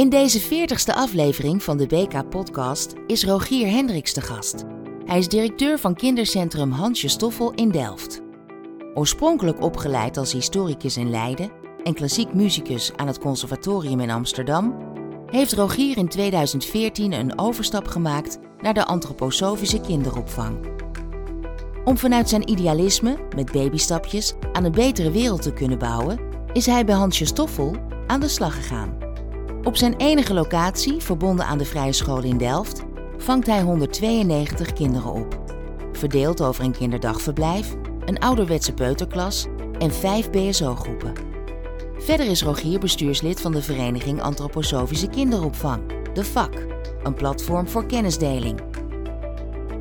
In deze 40ste aflevering van de BK-podcast is Rogier Hendricks de gast. Hij is directeur van kindercentrum Hansje Stoffel in Delft. Oorspronkelijk opgeleid als historicus in Leiden en klassiek muzikus aan het Conservatorium in Amsterdam, heeft Rogier in 2014 een overstap gemaakt naar de antroposofische kinderopvang. Om vanuit zijn idealisme, met babystapjes, aan een betere wereld te kunnen bouwen, is hij bij Hansje Stoffel aan de slag gegaan. Op zijn enige locatie, verbonden aan de Vrije School in Delft, vangt hij 192 kinderen op. Verdeeld over een kinderdagverblijf, een ouderwetse peuterklas en vijf BSO-groepen. Verder is Rogier bestuurslid van de Vereniging Antroposofische Kinderopvang, de VAK, een platform voor kennisdeling.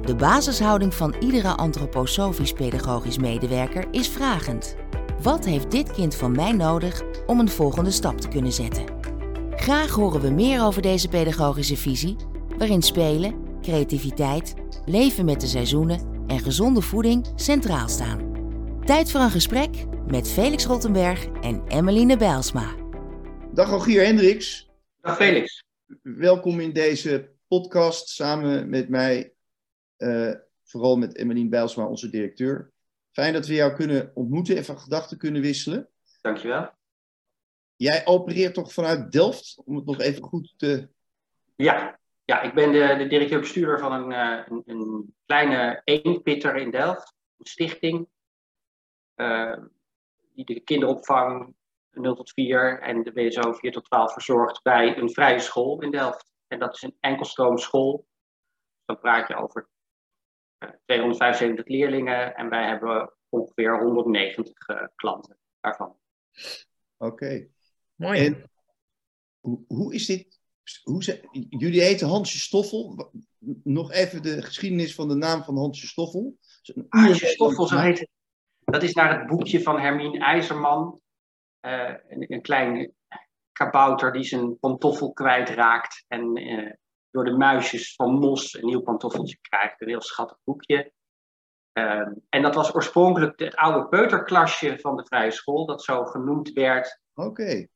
De basishouding van iedere antroposofisch pedagogisch medewerker is vragend. Wat heeft dit kind van mij nodig om een volgende stap te kunnen zetten? Graag horen we meer over deze pedagogische visie, waarin spelen, creativiteit, leven met de seizoenen en gezonde voeding centraal staan. Tijd voor een gesprek met Felix Rottenberg en Emmeline Bijlsma. Dag Rogier Hendricks. Dag Felix. Welkom in deze podcast samen met mij, uh, vooral met Emmeline Bijlsma, onze directeur. Fijn dat we jou kunnen ontmoeten en van gedachten kunnen wisselen. Dankjewel. Jij opereert toch vanuit Delft, om het nog even goed te... Ja, ja ik ben de, de directeur-bestuurder van een, uh, een, een, kleine eenpitter in Delft. Een stichting. Uh, die de kinderopvang 0 tot 4 en de BSO 4 tot 12 verzorgt bij een vrije school in Delft. En dat is een enkelstroomschool. Dan praat je over 275 leerlingen en wij hebben ongeveer 190 uh, klanten daarvan. Oké. Okay. Mooi. En hoe, hoe is dit? Hoe ze, jullie heten Hansje Stoffel. Nog even de geschiedenis van de naam van Hansje Stoffel. Hansje Stoffel, zo heet het. Dat is naar het boekje van Hermine IJzerman. Uh, een, een klein kabouter die zijn pantoffel kwijtraakt. En uh, door de muisjes van Mos een nieuw pantoffeltje krijgt. Een heel schattig boekje. Uh, en dat was oorspronkelijk het oude peuterklasje van de vrije school, dat zo genoemd werd. Oké. Okay.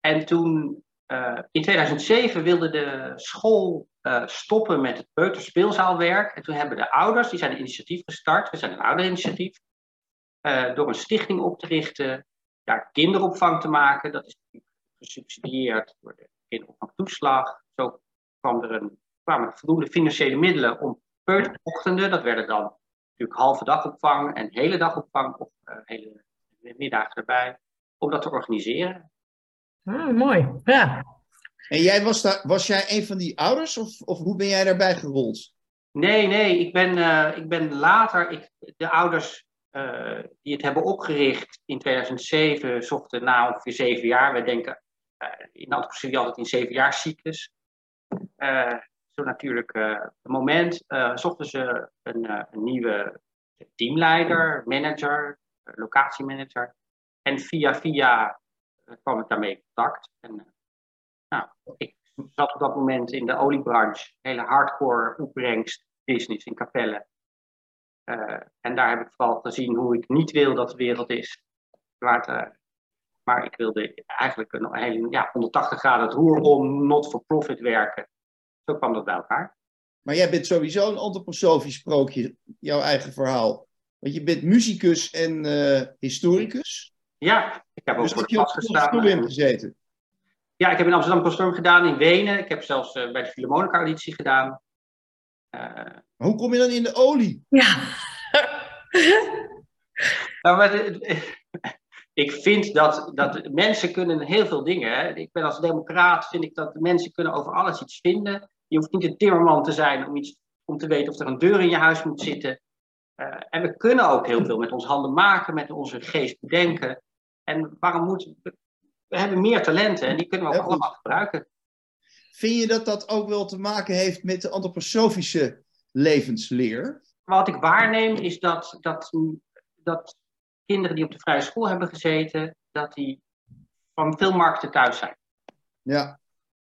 En toen, uh, in 2007, wilde de school uh, stoppen met het peuterspeelzaalwerk. En toen hebben de ouders, die zijn een initiatief gestart, we zijn een ouderinitiatief, uh, door een stichting op te richten, daar kinderopvang te maken. Dat is gesubsidieerd door de kinderopvangtoeslag. Zo kwam er een, kwamen er voldoende financiële middelen om peuterochtenden, dat werden dan natuurlijk halve dagopvang en hele dagopvang of hele middagen erbij, om dat te organiseren. Ah, mooi, ja. En jij was, daar, was jij een van die ouders of, of hoe ben jij daarbij gerold? Nee, nee, ik ben, uh, ik ben later, ik, de ouders uh, die het hebben opgericht in 2007 zochten na ongeveer zeven jaar. We denken in de antroposofie altijd in zeven jaar cyclus. zo natuurlijk het moment zochten ze een, een nieuwe teamleider, manager, locatiemanager. En via via kwam ik daarmee in contact. En, nou, ik zat op dat moment in de oliebranche, hele hardcore opbrengst business in Capelle. Uh, en daar heb ik vooral gezien hoe ik niet wil dat de wereld is. Waar het, maar ik wilde eigenlijk een hele ja, 180 graden het roer om, not for profit werken. Zo kwam dat bij elkaar. Maar jij bent sowieso een antroposofisch sprookje, jouw eigen verhaal. Want je bent muzikus en uh, historicus. Ja, ik heb ook dus voor heb je op conservatorium gezeten? Ja, ik heb in Amsterdam conservatorium gedaan, in Wenen. Ik heb zelfs uh, bij de Philharmonica auditie gedaan. Uh, maar hoe kom je dan in de olie? Ja. nou, maar de, ik vind dat, dat mensen kunnen heel veel dingen. Hè. Ik ben als democraat, vind ik dat mensen kunnen over alles iets vinden. Je hoeft niet een timmerman te zijn om, iets, om te weten of er een deur in je huis moet zitten. Uh, en we kunnen ook heel veel met onze handen maken, met onze geest bedenken. En waarom moeten we... We hebben meer talenten en die kunnen we ook allemaal gebruiken. Vind je dat dat ook wel te maken heeft met de antroposofische levensleer? Wat ik waarneem is dat, dat, dat kinderen die op de vrije school hebben gezeten, dat die van veel markten thuis zijn. Ja.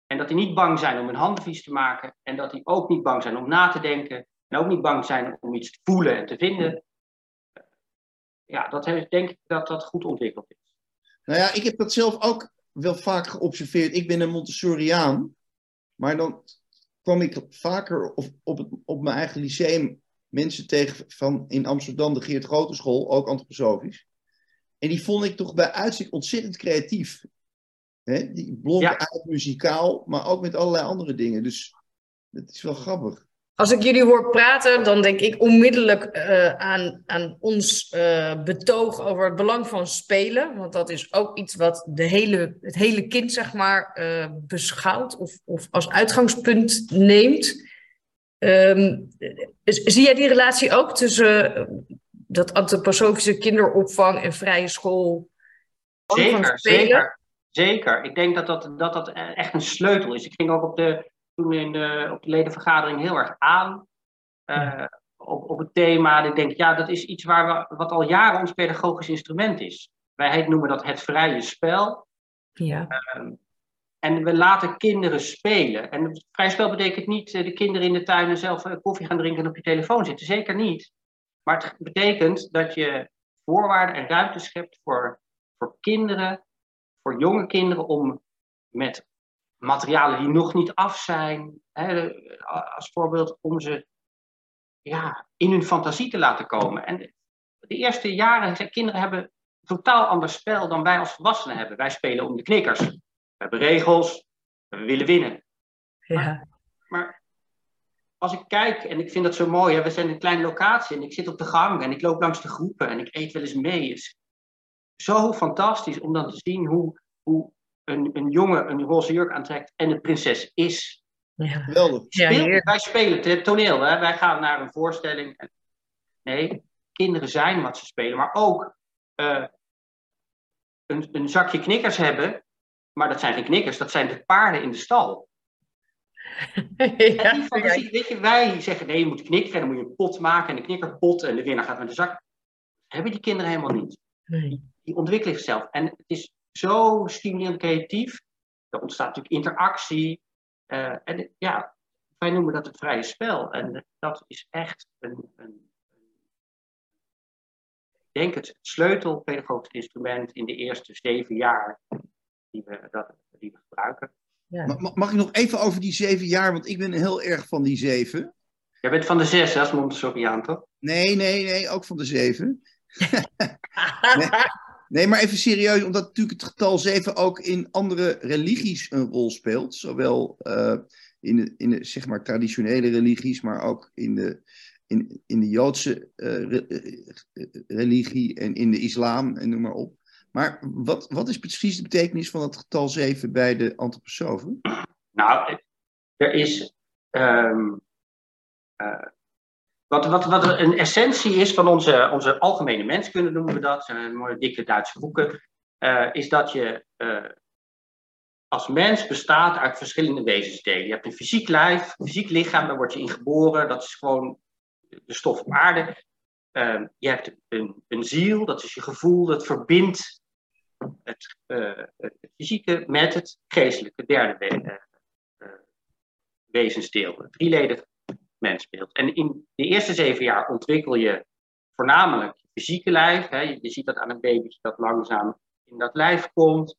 En dat die niet bang zijn om hun handen vies te maken. En dat die ook niet bang zijn om na te denken. En ook niet bang zijn om iets te voelen en te vinden. Ja, dat heeft, denk ik dat dat goed ontwikkeld is. Nou ja, ik heb dat zelf ook wel vaak geobserveerd. Ik ben een Montessoriaan, maar dan kwam ik vaker op, op, het, op mijn eigen lyceum mensen tegen van in Amsterdam, de Geert Grote School, ook antroposofisch. En die vond ik toch bij uitzicht ontzettend creatief. Hè? Die blonk Ja. uit muzikaal, maar ook met allerlei andere dingen. Dus dat is wel grappig. Als ik jullie hoor praten, dan denk ik onmiddellijk eh, aan, aan ons eh, betoog over het belang van spelen. Want dat is ook iets wat de hele, het hele kind, zeg maar, eh, beschouwt of, of als uitgangspunt neemt. Ehm, zie jij die relatie ook tussen dat antroposofische kinderopvang en vrije school? Zeker, zeker. Zeker. Ik denk dat dat, dat dat echt een sleutel is. Ik ging ook op de, toen in de, op de ledenvergadering heel erg aan eh, op, op het thema. Ik denk, ja, dat is iets waar we, wat al jaren ons pedagogisch instrument is. Wij heet- noemen dat het vrije spel. Ja. Ehm, en we laten kinderen spelen. En het vrij spel betekent niet eh, de kinderen in de tuin en zelf eh, koffie gaan drinken en op je telefoon zitten. Zeker niet. Maar het betekent dat je voorwaarden en ruimte schept voor, voor kinderen, voor jonge kinderen, om met materialen die nog niet af zijn, hè, als voorbeeld om ze ja, in hun fantasie te laten komen. En de eerste jaren, kinderen hebben een totaal ander spel dan wij als volwassenen hebben. Wij spelen om de knikkers. We hebben regels, we willen winnen. Ja. Maar als ik kijk, en ik vind dat zo mooi, hè, we zijn in een kleine locatie en ik zit op de gang en ik loop langs de groepen en ik eet wel eens mee. Het is zo fantastisch om dan te zien hoe, hoe een, een jongen een roze jurk aantrekt en de prinses is. Ja. Geweldig. Speel- wij spelen het toneel, hè? wij gaan naar een voorstelling. En- Nee, kinderen zijn wat ze spelen, maar ook eh, een, een zakje knikkers hebben. Maar dat zijn geen knikkers, dat zijn de paarden in de stal. En die Ja. weet je, wij zeggen nee, je moet knikkeren, en dan moet je een pot maken en een knikkerpot en de winnaar gaat met de zak. Dat hebben die kinderen helemaal niet. Nee. Die ontwikkelen zichzelf. En het is zo stimulerend creatief. Er ontstaat natuurlijk interactie. Eh, en ja, wij noemen dat het vrije spel. En dat is echt een, een, een ik denk het sleutelpedagogisch instrument in de eerste zeven jaar die we, dat, die we gebruiken. Ja. Ma- ma- Mag ik nog even over die zeven jaar? Want ik ben heel erg van die zeven. Jij bent van de zes, hè, als Montessoriaan, toch? Nee, nee, nee, ook van de zeven. Nee, maar even serieus, omdat natuurlijk het getal 7 ook in andere religies een rol speelt. Zowel eh, in, de, in de zeg maar, traditionele religies, maar ook in de, in, in de Joodse eh, eh, religie en in de islam en noem maar op. Maar wat, wat is precies de betekenis van het getal 7 bij de antroposofen? Nou, er is. ehm, eh, wat, wat, wat een essentie is van onze, onze algemene menskunde, noemen we dat, zijn mooie dikke Duitse boeken, eh, is dat je eh, als mens bestaat uit verschillende wezensdelen. Je hebt een fysiek lijf, een fysiek lichaam, daar word je in geboren, dat is gewoon de stof op aarde. Je hebt een, een ziel, dat is je gevoel, dat verbindt het, eh, het fysieke met het geestelijke, derde we- eh, eh, wezensdeel, het drieledig mensbeeld. En in de eerste zeven jaar ontwikkel je voornamelijk je fysieke lijf. Hè. Je, ziet dat aan een babytje dat langzaam in dat lijf komt.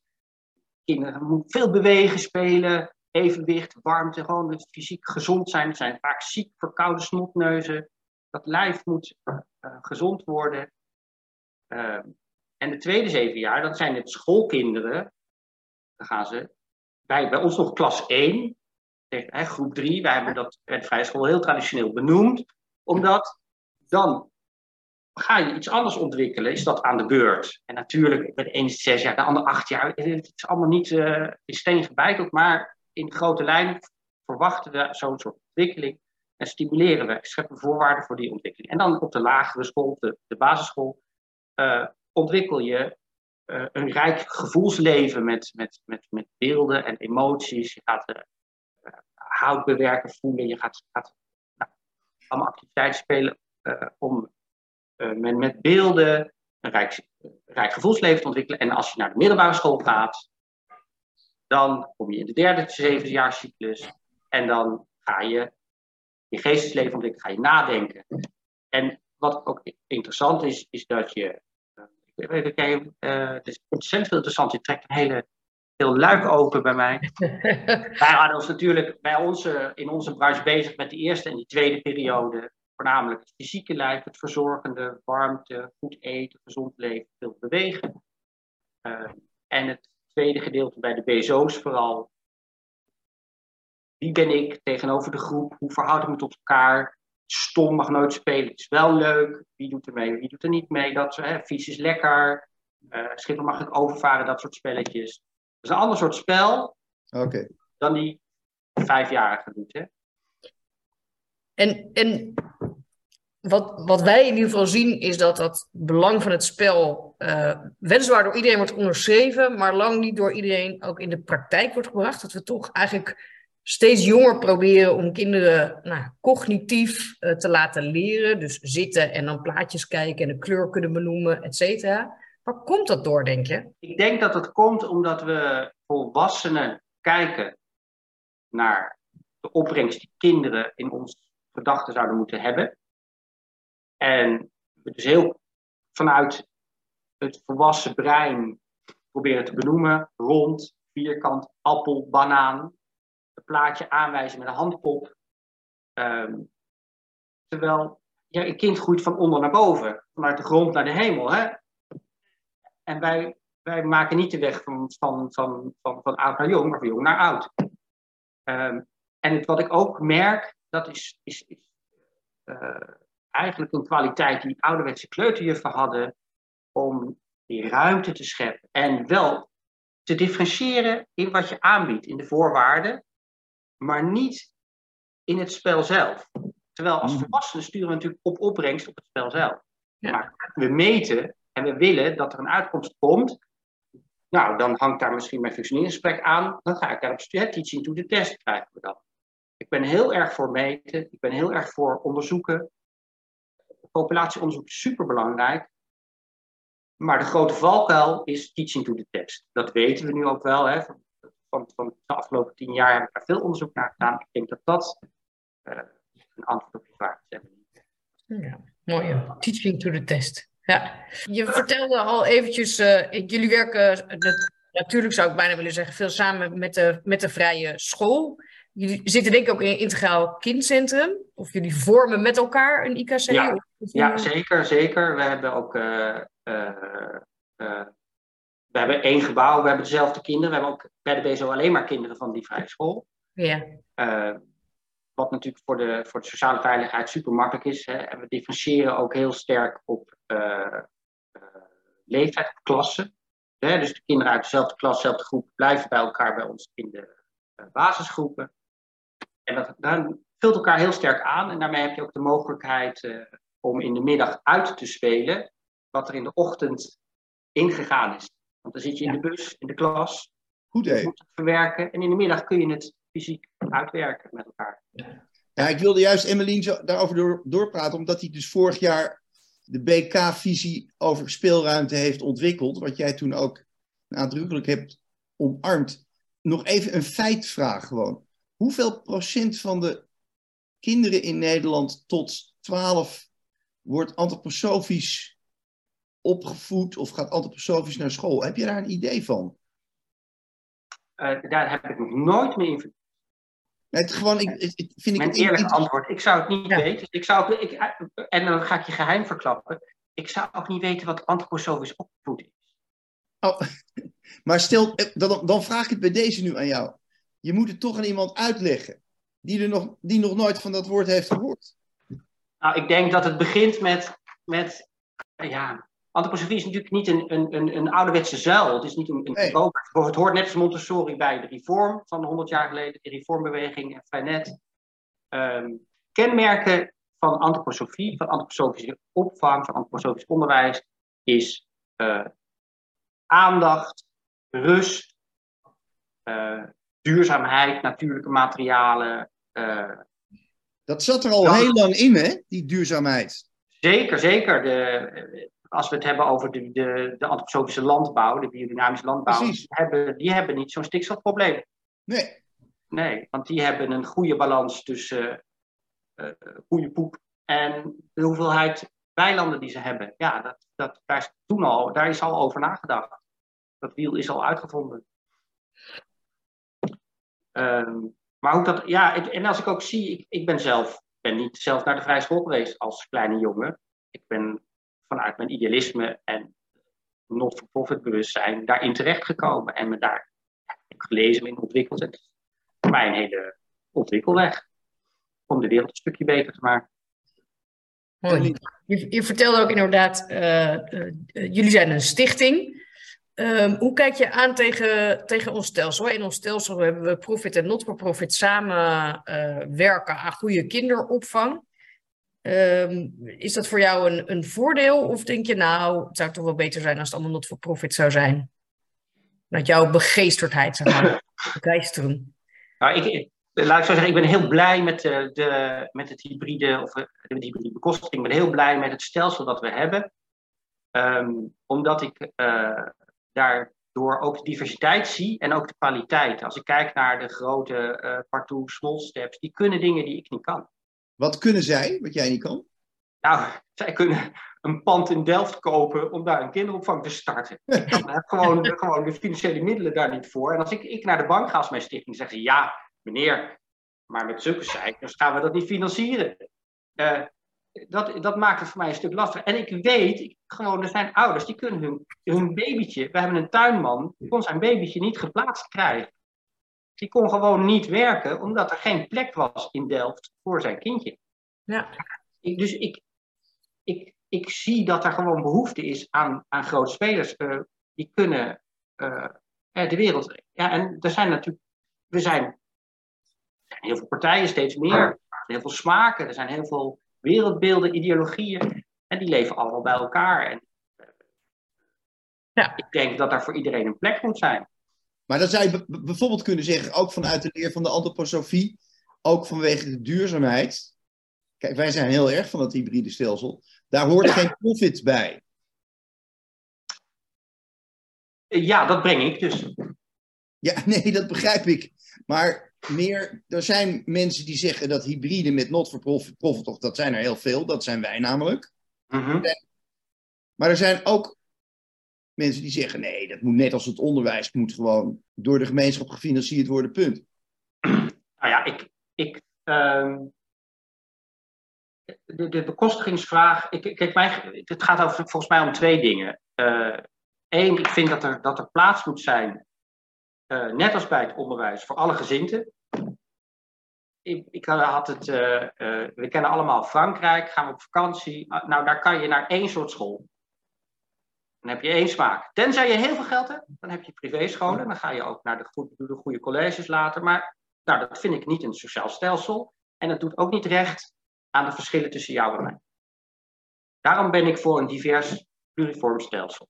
Kinderen moeten veel bewegen, spelen, evenwicht, warmte, gewoon fysiek gezond zijn. Ze zijn vaak ziek, verkouden snotneuzen. Dat lijf moet eh, gezond worden. Ehm, en de tweede zeven jaar, dat zijn het schoolkinderen. Dan gaan ze bij, bij ons nog klas 1, hè, groep 3. Wij hebben dat bij vrije school heel traditioneel benoemd. Omdat dan ga je iets anders ontwikkelen, is dat aan de beurt. En natuurlijk, bij de ene zes jaar, de ander acht jaar. Het is allemaal niet uh, in steen gebeiteld, maar in grote lijnen verwachten we zo'n soort ontwikkeling. En stimuleren we, scheppen voorwaarden voor die ontwikkeling. En dan op de lagere school, de, de basisschool, uh, ontwikkel je uh, een rijk gevoelsleven met, met, met, met beelden en emoties. Je gaat hout bewerken, voelen. Je gaat, gaat nou, allemaal activiteiten spelen om met, met beelden een rijk, rijk gevoelsleven te ontwikkelen. En als je naar de middelbare school gaat, dan kom je in de derde, zevende jaarcyclus. En dan ga je je geestesleven ontwikkelen, ga je nadenken. En wat ook interessant is, is dat je. Uh, uh, het is ontzettend veel interessant. Je trekt een hele heel luik open bij mij. wij hadden ons natuurlijk bij onze, in onze branche bezig met de eerste en die tweede periode. Voornamelijk het fysieke lijf, het verzorgende, warmte, goed eten, gezond leven, veel bewegen. Uh, en het tweede gedeelte bij de BSO's vooral. Wie ben ik tegenover de groep? Hoe verhoud ik me tot elkaar? Stom mag nooit spelen. Het is wel leuk. Wie doet er mee? Wie doet er niet mee? Dat, hè, vies is lekker. Uh, Schiphol mag ik overvaren. Dat soort spelletjes. Dat is een ander soort spel okay. dan die vijfjarige doet. Hè? En, en wat, wat wij in ieder geval zien is dat dat belang van het spel uh, weliswaar door iedereen wordt onderschreven, maar lang niet door iedereen ook in de praktijk wordt gebracht. Dat we toch eigenlijk steeds jonger proberen om kinderen nou, cognitief uh, te laten leren. Dus zitten en dan plaatjes kijken en de kleur kunnen benoemen, et cetera. Waar komt dat door, denk je? Ik denk dat het komt omdat we volwassenen kijken naar de opbrengst die kinderen in onze gedachten zouden moeten hebben. En we dus heel vanuit het volwassen brein proberen te benoemen. Rond, vierkant, appel, banaan. Een plaatje aanwijzen met een handpop. Um, terwijl ja, een kind groeit van onder naar boven. Vanuit de grond naar de hemel. Hè? En wij, wij maken niet de weg van, van, van, van, van oud naar jong, maar van jong naar oud. Um, en het, wat ik ook merk, dat is, is, is uh, eigenlijk een kwaliteit die ouderwetse kleuterjuffen hadden om die ruimte te scheppen en wel te differentiëren in wat je aanbiedt, in de voorwaarden, maar niet in het spel zelf. Terwijl als mm. volwassenen sturen we natuurlijk op opbrengst op het spel zelf. Ja. Maar we meten en we willen dat er een uitkomst komt. Nou, dan hangt daar misschien mijn functioneringsgesprek aan. Dan ga ik daar op teaching to the test krijgen we dan. Ik ben heel erg voor meten. Ik ben heel erg voor onderzoeken populatieonderzoek is superbelangrijk. Maar de grote valkuil is teaching to the test. Dat weten we nu ook wel. Hè. Van, van, van de afgelopen tien jaar heb ik daar veel onderzoek naar gedaan. Ik denk dat dat uh, een antwoord op je vraag is. Ja, mooi. Teaching to the test. Ja. Je vertelde al eventjes, uh, jullie werken, natuurlijk zou ik bijna willen zeggen, veel samen met de, met de vrije school. Jullie zitten denk ik ook in een integraal kindcentrum. Of jullie vormen met elkaar een IKC? Ja, ja zeker, zeker. We hebben ook... Uh, uh, uh, we hebben één gebouw, we hebben dezelfde kinderen. We hebben ook bij de BSO alleen maar kinderen van die vrije school. Ja. Wat natuurlijk voor de, voor de sociale veiligheid super makkelijk is. Hè. En we differentiëren ook heel sterk op leeftijd, op klassen. Hè. Dus de kinderen uit dezelfde klas, dezelfde groep blijven bij elkaar bij ons in de basisgroepen. En dat, vult elkaar heel sterk aan. En daarmee heb je ook de mogelijkheid om in de middag uit te spelen wat er in de ochtend ingegaan is. Want dan zit je in de bus, in de klas. Goed Je moet het verwerken. En in de middag kun je het fysiek uitwerken met elkaar. Ja, ik wilde juist Emmeline daarover door, doorpraten, omdat hij dus vorig jaar de BK-visie over speelruimte heeft ontwikkeld. Wat jij toen ook nadrukkelijk hebt omarmd. Nog even een feitvraag gewoon. Hoeveel procent van de kinderen in Nederland tot 12 wordt antroposofisch opgevoed of gaat antroposofisch naar school? Heb je daar een idee van? Uh, daar heb ik nog nooit mee in Nee, het gewoon, ik, ik, vind Mijn ik, eerlijke antwoord, ik zou het niet ja. weten. Ik zou, ik, en dan ga ik je geheim verklappen. Ik zou ook niet weten wat antroposofisch opvoeden is. Oh, maar stel, eh, dan, dan vraag ik het bij deze nu aan jou. Je moet het toch aan iemand uitleggen die, er nog, die nog nooit van dat woord heeft gehoord. Nou, ik denk dat het begint met, met ja, antroposofie is natuurlijk niet een, een, een, een ouderwetse zuil. Het is niet een, een nee. Het hoort net als Montessori bij de reform van 100 jaar geleden, de reformbeweging en Freinet. Um, kenmerken van antroposofie, van antroposofische opvang, van antroposofisch onderwijs, is uh, aandacht, rust, uh, duurzaamheid, natuurlijke materialen. Uh, dat zat er al heel lang in, hè, die duurzaamheid. Zeker, zeker. De, als we het hebben over de, de, de antroposofische landbouw, de biodynamische landbouw, die hebben, die hebben niet zo'n stikstofprobleem. Nee. Nee, want die hebben een goede balans tussen uh, goede poep en de hoeveelheid weilanden die ze hebben. Ja, dat, dat, daar, is toen al, daar is al over nagedacht. Dat wiel is al uitgevonden. Ehm, maar hoe dat, ja, en als ik ook zie, ik, ik ben zelf, ben niet zelf naar de vrije school geweest als kleine jongen. Ik ben vanuit mijn idealisme en not-for-profit bewustzijn daarin terechtgekomen en me daar heb gelezen en ontwikkeld. En het is voor mij een hele ontwikkelweg om de wereld een stukje beter te maken. Mooi. Je, je vertelde ook inderdaad, uh, uh, jullie zijn een stichting. Um, hoe kijk je aan tegen, tegen ons stelsel? In ons stelsel hebben we profit en not-for-profit samen uh, werken aan goede kinderopvang. Um, is dat voor jou een, een voordeel? Of denk je nou, het zou toch wel beter zijn als het allemaal not-for-profit zou zijn? Met jouw begeesterdheid, zeg maar. Begeisterung. Nou, ik, laat ik zo zeggen, ik ben heel blij met, de, de met het hybride, of de hybride bekostiging. Ik ben heel blij met het stelsel dat we hebben. Um, omdat ik uh, daardoor ook de diversiteit zie en ook de kwaliteit. Als ik kijk naar de grote uh, partout small steps, die kunnen dingen die ik niet kan. Wat kunnen zij, wat jij niet kan? Nou, zij kunnen een pand in Delft kopen om daar een kinderopvang te starten. ik heb gewoon, gewoon de financiële middelen daar niet voor. En als ik, ik naar de bank ga als mijn stichting, zeggen ze ja, meneer, maar met zulke cijfers gaan we dat niet financieren. Uh, dat, dat maakt het voor mij een stuk lastiger. En ik weet, gewoon, er zijn ouders die kunnen hun, hun babytje, we hebben een tuinman, die kon zijn babytje niet geplaatst krijgen. Die kon gewoon niet werken, omdat er geen plek was in Delft voor zijn kindje. Ja. Ik, dus ik, ik, ik zie dat er gewoon behoefte is aan, aan grote spelers. Uh, die kunnen uh, de wereld. Ja, en er zijn natuurlijk. We zijn, er zijn heel veel partijen, steeds meer. Er zijn heel veel smaken, er zijn heel veel wereldbeelden, ideologieën. En die leven allemaal bij elkaar. En, ja. Ik denk dat daar voor iedereen een plek moet zijn. Maar dan zou je bijvoorbeeld kunnen zeggen, ook vanuit de leer van de antroposofie, ook vanwege de duurzaamheid. Kijk, wij zijn heel erg van het hybride stelsel. Daar hoort geen profit bij. Ja, dat breng ik dus. Ja, nee, dat begrijp ik. Maar meer, er zijn mensen die zeggen dat hybride met not for profit, profit of dat zijn er heel veel, dat zijn wij namelijk. Mm -hmm. Maar er zijn ook mensen die zeggen: nee, dat moet net als het onderwijs, moet gewoon door de gemeenschap gefinancierd worden, punt. Nou ja, ik. ik um, de, de bekostigingsvraag. Ik, kijk, mij, het gaat over, volgens mij om twee dingen. Eén, uh, ik vind dat er, dat er plaats moet zijn, uh, net als bij het onderwijs, voor alle gezinten. Ik, ik had het, uh, we kennen allemaal Frankrijk, gaan we op vakantie. Nou, daar kan je naar één soort school. Dan heb je één smaak. Tenzij je heel veel geld hebt, dan heb je privéscholen. Dan ga je ook naar de goede, de goede colleges later. Maar nou, dat vind ik niet een sociaal stelsel. En dat doet ook niet recht aan de verschillen tussen jou en mij. Daarom ben ik voor een divers pluriform stelsel.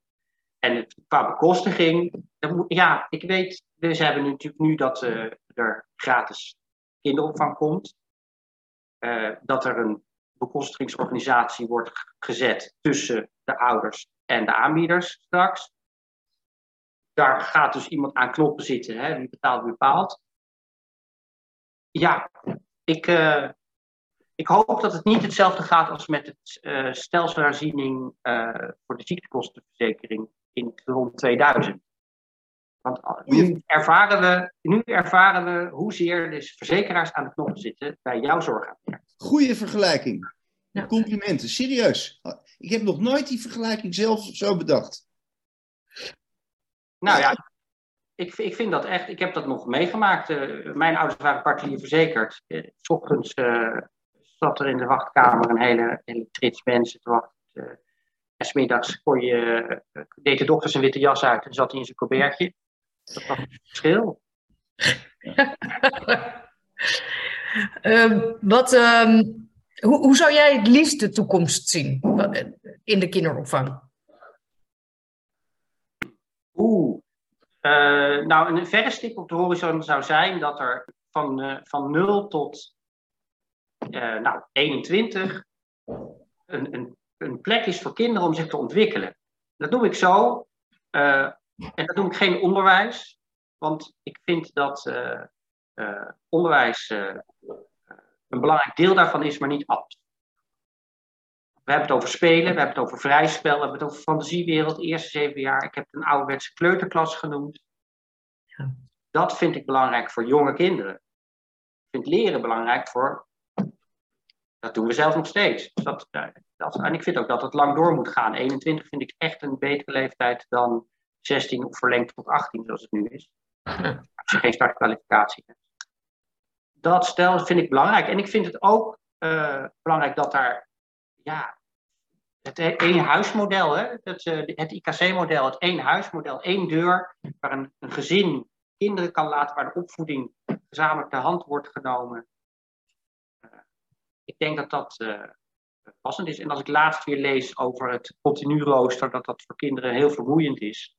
En het, qua bekostiging, ja, ik weet, we hebben natuurlijk nu dat uh, er gratis kinderopvang komt. Uh, dat er een bekostigingsorganisatie wordt gezet tussen de ouders en de aanbieders straks. Daar gaat dus iemand aan knoppen zitten, hè, wie betaalt, wie bepaalt. Ja, ik, uh, ik hoop dat het niet hetzelfde gaat als met het uh, stelselherziening uh, voor de ziektekostenverzekering in rond 2000. Want nu ervaren, we, nu ervaren we hoezeer de verzekeraars aan de knoppen zitten bij jouw zorgaanbieder. Goeie vergelijking. Ja. Complimenten, serieus. Ik heb nog nooit die vergelijking zelf zo bedacht. Nou ja, ik, ik vind dat echt. Ik heb dat nog meegemaakt. Uh, mijn ouders waren particulier verzekerd. Uh, s ochtends uh, zat er in de wachtkamer een hele, hele trits mensen te wachten. en smiddags kon je, deed de dokter zijn witte jas uit en zat hij in zijn colbertje. Dat was het verschil. um, wat, um, hoe, hoe zou jij het liefst de toekomst zien in de kinderopvang? Uh, nou, een verre stip op de horizon zou zijn dat er van, uh, van 0 tot nou, 21 een, een, een plek is voor kinderen om zich te ontwikkelen. Dat doe ik zo. En dat noem ik geen onderwijs, want ik vind dat onderwijs een belangrijk deel daarvan is, maar niet alles. We hebben het over spelen, we hebben het over vrij spel, we hebben het over fantasiewereld, eerste zeven jaar. Ik heb het een ouderwetse kleuterklas genoemd. Ja. dat vind ik belangrijk voor jonge kinderen. Ik vind leren belangrijk voor. Dat doen we zelf nog steeds. Dus dat, dat, en ik vind ook dat het lang door moet gaan. 21 vind ik echt een betere leeftijd dan 16 of verlengd tot 18, zoals het nu is. Als je geen startkwalificatie hebt. Dat stel vind ik belangrijk. En ik vind het ook uh, belangrijk dat daar ja, het één huismodel, hè? Het, uh, het IKC-model, het één huismodel, één deur, waar een, een, gezin kinderen kan laten, waar de opvoeding gezamenlijk de hand wordt genomen. Uh, ik denk dat dat passend is. En als ik laatst weer lees over het continu rooster, dat dat voor kinderen heel vermoeiend is,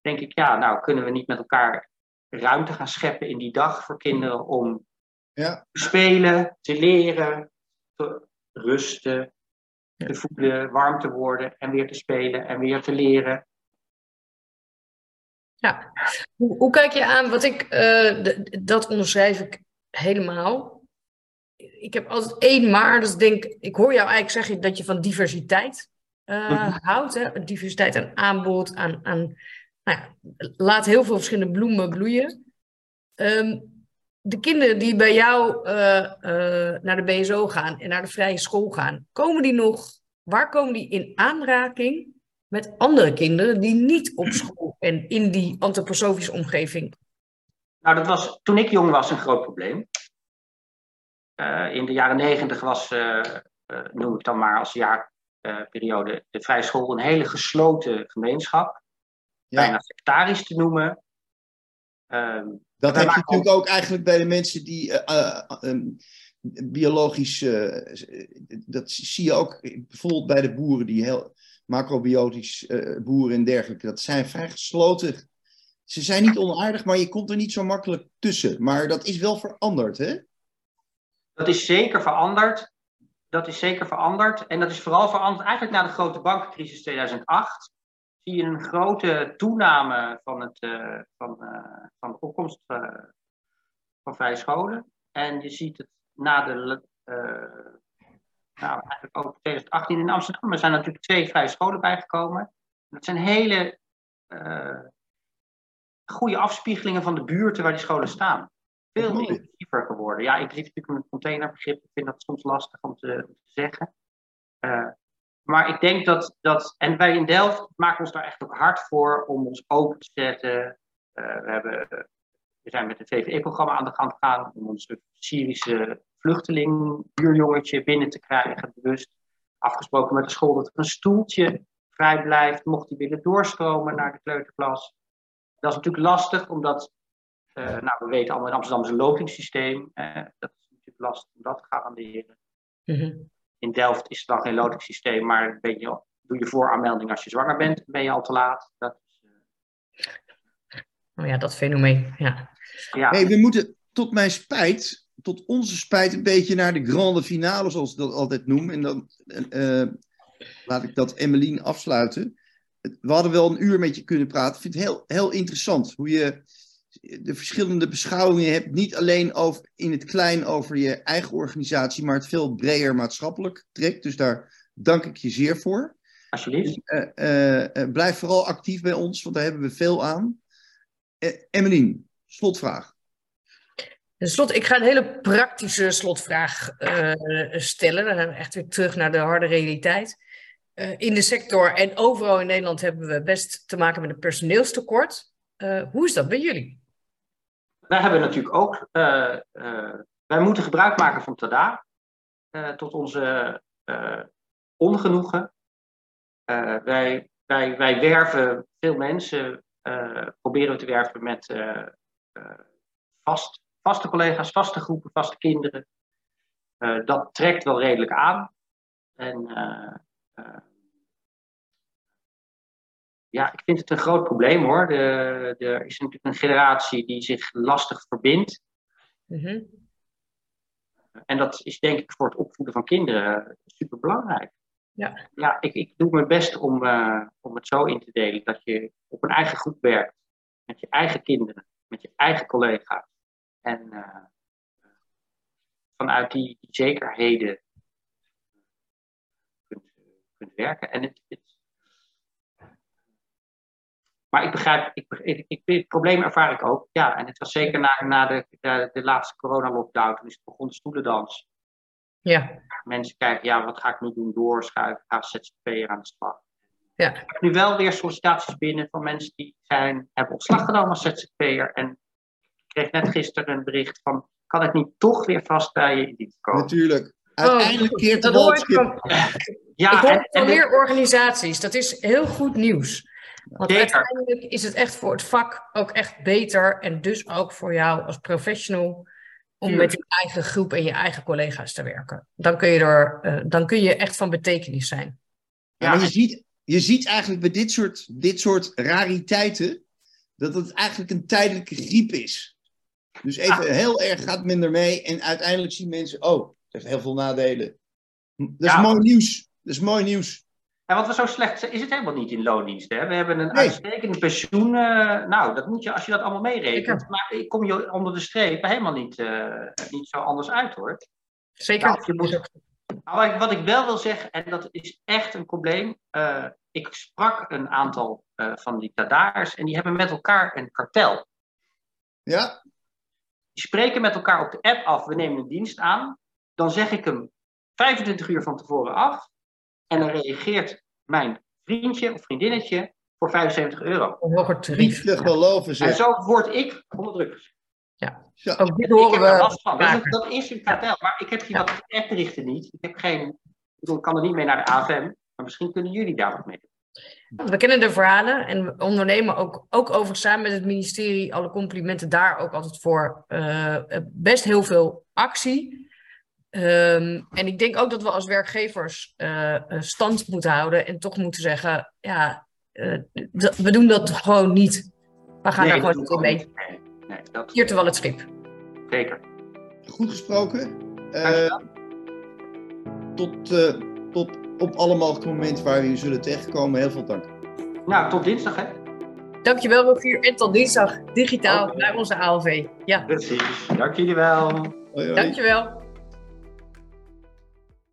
denk ik, ja, nou kunnen we niet met elkaar ruimte gaan scheppen in die dag voor kinderen om ja. te spelen, te leren, te rusten, te voelen, warm te worden en weer te spelen en weer te leren. Ja, hoe, hoe kijk je aan wat ik, uh, dat onderschrijf ik helemaal. Ik heb altijd één maar, dus denk, ik hoor jou eigenlijk zeggen dat je van diversiteit uh, houdt. Hè? Diversiteit aan aanbod, aan, aan nou laat heel veel verschillende bloemen bloeien. Um, de kinderen die bij jou uh, uh, naar de BSO gaan en naar de vrije school gaan, komen die nog, waar komen die in aanraking met andere kinderen die niet op school en in die antroposofische omgeving? Nou, dat was toen ik jong was een groot probleem. Uh, in de jaren negentig was, noem ik dan maar als jaarperiode, de vrije school een hele gesloten gemeenschap. Ja. Bijna sectarisch te noemen. Um, dat heb je natuurlijk ook eigenlijk bij de mensen die uh, uh, biologisch. dat zie je ook bijvoorbeeld bij de boeren die heel macrobiotisch boeren en dergelijke. Dat zijn vrij gesloten. Ze zijn niet onaardig, maar je komt er niet zo makkelijk tussen. Maar dat is wel veranderd, hè? Dat is zeker veranderd. Dat is zeker veranderd. En dat is vooral veranderd eigenlijk na de grote bankencrisis 2008 zie je een grote toename van, het, uh, van, uh, van de opkomst uh, van vrije scholen. En je ziet het na de, nou eigenlijk ook 2018 in Amsterdam, er zijn natuurlijk twee vrije scholen bijgekomen. Dat zijn hele goede afspiegelingen van de buurten waar die scholen staan. Veel inclusiever geworden. Ja, inclusief natuurlijk met containerbegrip. Ik vind dat soms lastig om te, om te zeggen. Maar ik denk dat, dat, en wij in Delft maken ons daar echt ook hard voor om ons open te zetten. Uh, we, hebben, we zijn met het VVE-programma aan de gang gegaan om ons Syrische vluchteling, buurjongetje binnen te krijgen, bewust. Afgesproken met de school dat er een stoeltje vrij blijft, mocht hij willen doorstromen naar de kleuterklas. Dat is natuurlijk lastig, omdat, uh, nou, we weten allemaal in Amsterdam is een lotingssysteem. Uh, dat is natuurlijk lastig om dat te garanderen. Mm in Delft is het dan geen lotingssysteem, maar ben je, doe je vooraanmelding als je zwanger bent, ben je al te laat. Dat is, uh... Oh ja, dat fenomeen, ja. ja. Hey, we moeten tot mijn spijt, tot onze spijt, een beetje naar de grande finale, zoals ik dat altijd noem. En dan uh, laat ik dat Emmeline afsluiten. We hadden wel een uur met je kunnen praten. Ik vind het heel, heel interessant hoe je de verschillende beschouwingen hebt, niet alleen over, in het klein over je eigen organisatie, maar het veel breder maatschappelijk trekt. Dus daar dank ik je zeer voor. Alsjeblieft. Uh, blijf vooral actief bij ons, want daar hebben we veel aan. Uh, Emmeline, slotvraag. Slot, ik ga een hele praktische slotvraag stellen. Dan gaan we echt weer terug naar de harde realiteit. in de sector en overal in Nederland hebben we best te maken met een personeelstekort. hoe is dat bij jullie? Wij hebben natuurlijk ook, uh, uh, wij moeten gebruik maken van TADA uh, tot onze ongenoegen. wij, wij, wij werven veel mensen, proberen we te werven met vast, vaste collega's, vaste groepen, vaste kinderen. dat trekt wel redelijk aan. En ja, ik vind het een groot probleem hoor. De, er is natuurlijk een generatie die zich lastig verbindt. Mhm. En dat is denk ik voor het opvoeden van kinderen super belangrijk. Ja, ja ik, ik doe mijn best om, uh, om het zo in te delen dat je op een eigen groep werkt. Met je eigen kinderen, met je eigen collega's. En uh, vanuit die, die zekerheden kunt, kunt werken. En het, het, maar ik begrijp, ik, ik, ik, het probleem ervaar ik ook. Ja, en het was zeker na, na de, de, de laatste coronalockdown, toen is het begon de stoelendans. Ja. Mensen kijken, ja, wat ga ik nu doen? Doorschuiven, ga ZZP'er aan de slag. Ja. Ik heb nu wel weer sollicitaties binnen van mensen die zijn, hebben ontslag genomen als ZZP'er. En ik kreeg net gisteren een bericht van, kan ik niet toch weer vast bij je in dienst komen? Natuurlijk. Uiteindelijk Oh, keert de dat hoor ik van, Ja, ik hoor en, van en meer organisaties. Dat is heel goed nieuws. Want Zeker. uiteindelijk is het echt voor het vak ook echt beter. En dus ook voor jou als professional. Om met je eigen groep en je eigen collega's te werken. Dan kun je, er, eh, dan kun je echt van betekenis zijn. Ja, maar je ziet, je ziet eigenlijk bij dit soort, dit soort rariteiten dat het eigenlijk een tijdelijke griep is. Dus even Ah. heel erg gaat minder mee en uiteindelijk zien mensen, oh, het heeft heel veel nadelen. Dat is Ja. mooi nieuws. Dat is mooi nieuws. En wat we zo slecht zijn, is het helemaal niet in loondienst. Hè? We hebben een Nee. uitstekend pensioen. eh, nou, dat moet je, als je dat allemaal meerekent. Maar ik kom je onder de streep helemaal niet, eh, niet zo anders uit hoor. Zeker. Of je moet- Maar wat ik, wel wil zeggen, en dat is echt een probleem. eh, ik sprak een aantal van die Tadaars en die hebben met elkaar een kartel. Ja? Die spreken met elkaar op de app af, we nemen een dienst aan. Dan zeg ik hem 25 uur van tevoren af. En dan reageert mijn vriendje of vriendinnetje voor 75 euro. Een hoger Niet te geloven En zeg. zo word ik onder druk gezet. Zo. Ook dit horen we. Dat, dat is een kartel. Maar ik heb die wat appberichten niet. Ik heb geen. Ik bedoel, ik kan er niet mee naar de AFM. Maar misschien kunnen jullie daar wat mee doen. We kennen de verhalen en we ondernemen ook, ook overigens samen met het ministerie, alle complimenten daar ook altijd voor, eh, best heel veel actie. Ehm, en ik denk ook dat we als werkgevers eh, stand moeten houden en toch moeten zeggen, ja, eh, we doen dat gewoon niet. We gaan Nee, daar gewoon niet mee. Nee, nee, dat Hier terwijl het schip. zeker. Goed gesproken. Eh, tot, tot op alle mogelijke momenten waar we hier zullen terechtkomen. Heel veel dank. Nou, tot dinsdag hè. Dankjewel Rogier en tot dinsdag digitaal bij onze ALV. Ja, Precies. Dank jullie wel. Hoi, hoi. dankjewel.